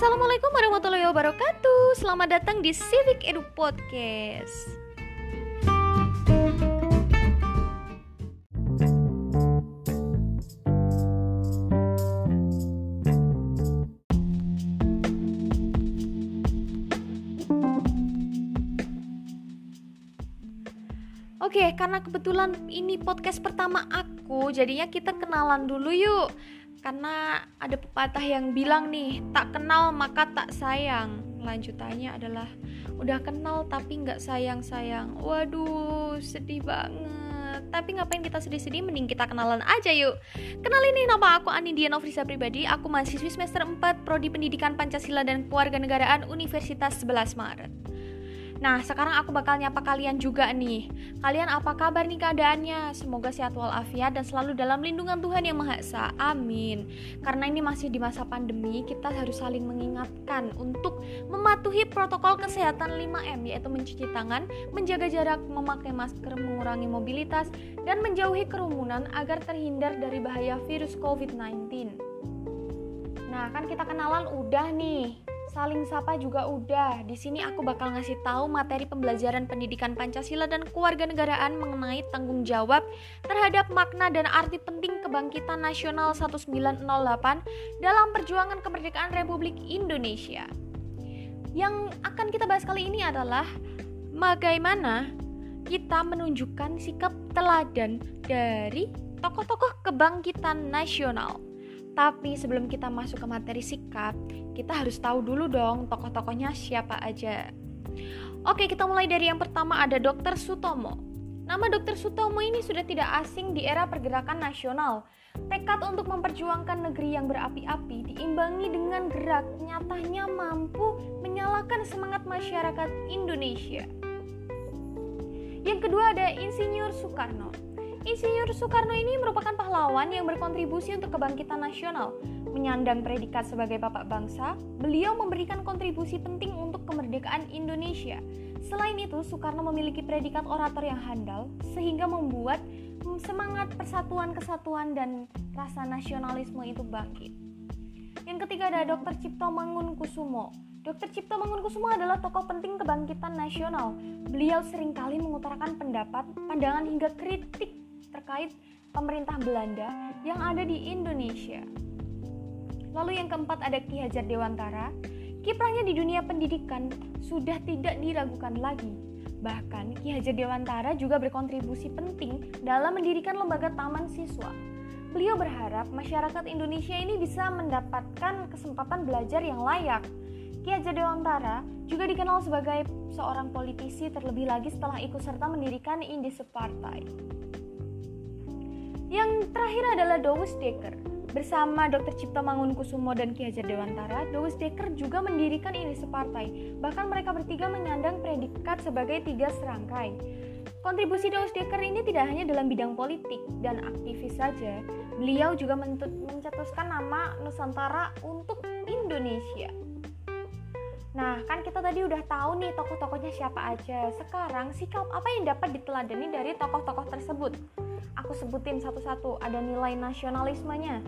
Assalamualaikum warahmatullahi wabarakatuh. Selamat datang di Civic Edu Podcast. Oke, karena kebetulan ini podcast pertama aku, jadinya kita kenalan dulu yuk karena ada pepatah yang bilang nih tak kenal maka tak sayang. Lanjutannya adalah udah kenal tapi nggak sayang sayang waduh sedih banget. Tapi ngapain kita sedih-sedih? Mending kita kenalan aja yuk. Kenal ini nama aku Anidia Novrisa pribadi. Aku mahasiswi semester 4 prodi pendidikan Pancasila dan Kewarganegaraan Universitas 11 Maret Nah, sekarang aku bakal nyapa kalian juga nih. Kalian apa kabar nih keadaannya? Semoga sehat walafiat dan selalu dalam lindungan Tuhan Yang Maha Esa. Amin. Karena ini masih di masa pandemi, kita harus saling mengingatkan untuk mematuhi protokol kesehatan 5M yaitu mencuci tangan, menjaga jarak, memakai masker, mengurangi mobilitas, dan menjauhi kerumunan agar terhindar dari bahaya virus COVID-19. Nah, kan kita kenalan udah nih. Saling sapa juga udah. Di sini aku bakal ngasih tahu materi pembelajaran pendidikan Pancasila dan kewarganegaraan mengenai tanggung jawab terhadap makna dan arti penting kebangkitan nasional 1908 dalam perjuangan kemerdekaan Republik Indonesia. Yang akan kita bahas kali ini adalah bagaimana kita menunjukkan sikap teladan dari tokoh-tokoh kebangkitan nasional. Tapi sebelum kita masuk ke materi sikap, kita harus tahu dulu dong tokoh-tokohnya siapa aja. Oke, kita mulai dari yang pertama ada Dr. Sutomo. Nama Dr. Sutomo ini sudah tidak asing di era pergerakan nasional. Tekad untuk memperjuangkan negeri yang berapi-api diimbangi dengan gerak nyatanya mampu menyalakan semangat masyarakat Indonesia. Yang kedua ada Insinyur Soekarno. Insinyur Soekarno ini merupakan pahlawan yang berkontribusi untuk kebangkitan nasional. Menyandang predikat sebagai bapak bangsa, beliau memberikan kontribusi penting untuk kemerdekaan Indonesia. Selain itu, Soekarno memiliki predikat orator yang handal sehingga membuat semangat persatuan kesatuan dan rasa nasionalisme itu bangkit. Yang ketiga ada Dr. Cipto Mangunkusumo. Dr. Cipto Mangunkusumo adalah tokoh penting kebangkitan nasional. Beliau sering kali mengutarakan pendapat, pandangan hingga kritik terkait pemerintah Belanda yang ada di Indonesia. Lalu yang keempat ada Ki Hajar Dewantara. Kiprahnya di dunia pendidikan sudah tidak diragukan lagi. Bahkan Ki Hajar Dewantara juga berkontribusi penting dalam mendirikan lembaga taman siswa. Beliau berharap masyarakat Indonesia ini bisa mendapatkan kesempatan belajar yang layak. Ki Hajar Dewantara juga dikenal sebagai seorang politisi terlebih lagi setelah ikut serta mendirikan Indische Partai. Yang terakhir adalah Dowes Dekker. Bersama Dr. Cipto Mangunkusumo dan Ki Hajar Dewantara, Dowes Dekker juga mendirikan ini separtai. Bahkan mereka bertiga menyandang predikat sebagai tiga serangkai. Kontribusi Dowes Dekker ini tidak hanya dalam bidang politik dan aktivis saja, beliau juga mencetuskan nama Nusantara untuk Indonesia. Nah, kan kita tadi udah tahu nih tokoh-tokohnya siapa aja. Sekarang sikap apa yang dapat diteladani dari tokoh-tokoh tersebut? Aku sebutin satu-satu. Ada nilai nasionalismenya,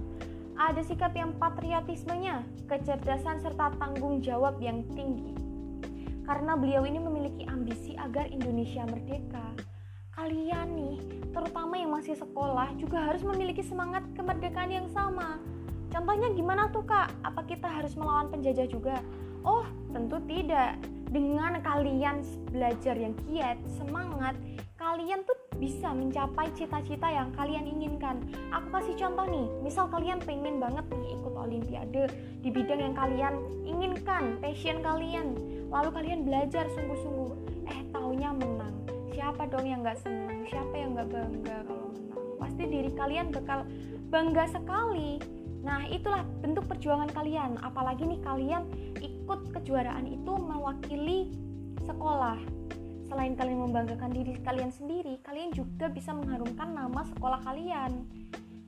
ada sikap yang patriotismenya, kecerdasan serta tanggung jawab yang tinggi. Karena beliau ini memiliki ambisi agar Indonesia merdeka. Kalian nih, terutama yang masih sekolah, juga harus memiliki semangat kemerdekaan yang sama. Contohnya gimana tuh kak? Apa kita harus melawan penjajah juga? Oh, tentu tidak. Dengan kalian belajar yang giat, semangat, kalian tuh bisa mencapai cita-cita yang kalian inginkan. Aku kasih contoh nih, misal kalian pengen banget nih ikut olimpiade di bidang yang kalian inginkan, passion kalian. Lalu kalian belajar sungguh-sungguh, eh taunya menang. Siapa dong yang gak senang? Siapa yang gak bangga kalau menang? Pasti diri kalian bakal bangga sekali. Nah, itulah bentuk perjuangan kalian. Apalagi nih kalian ikut kejuaraan itu mewakili sekolah. Selain kalian membanggakan diri kalian sendiri, kalian juga bisa mengharumkan nama sekolah kalian.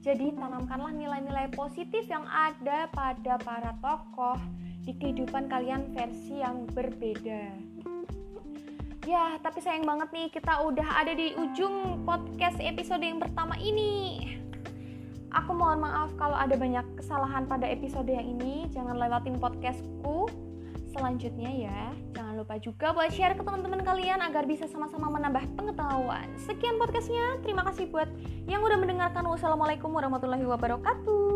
Jadi, tanamkanlah nilai-nilai positif yang ada pada para tokoh di kehidupan kalian versi yang berbeda. Ya, tapi sayang banget nih kita udah ada di ujung podcast episode yang pertama ini Aku mohon maaf kalau ada banyak kesalahan pada episode yang ini. Jangan lewatin podcastku selanjutnya ya. Jangan lupa juga buat share ke teman-teman kalian agar bisa sama-sama menambah pengetahuan. Sekian podcastnya. Terima kasih buat yang udah mendengarkan. Wassalamualaikum warahmatullahi wabarakatuh.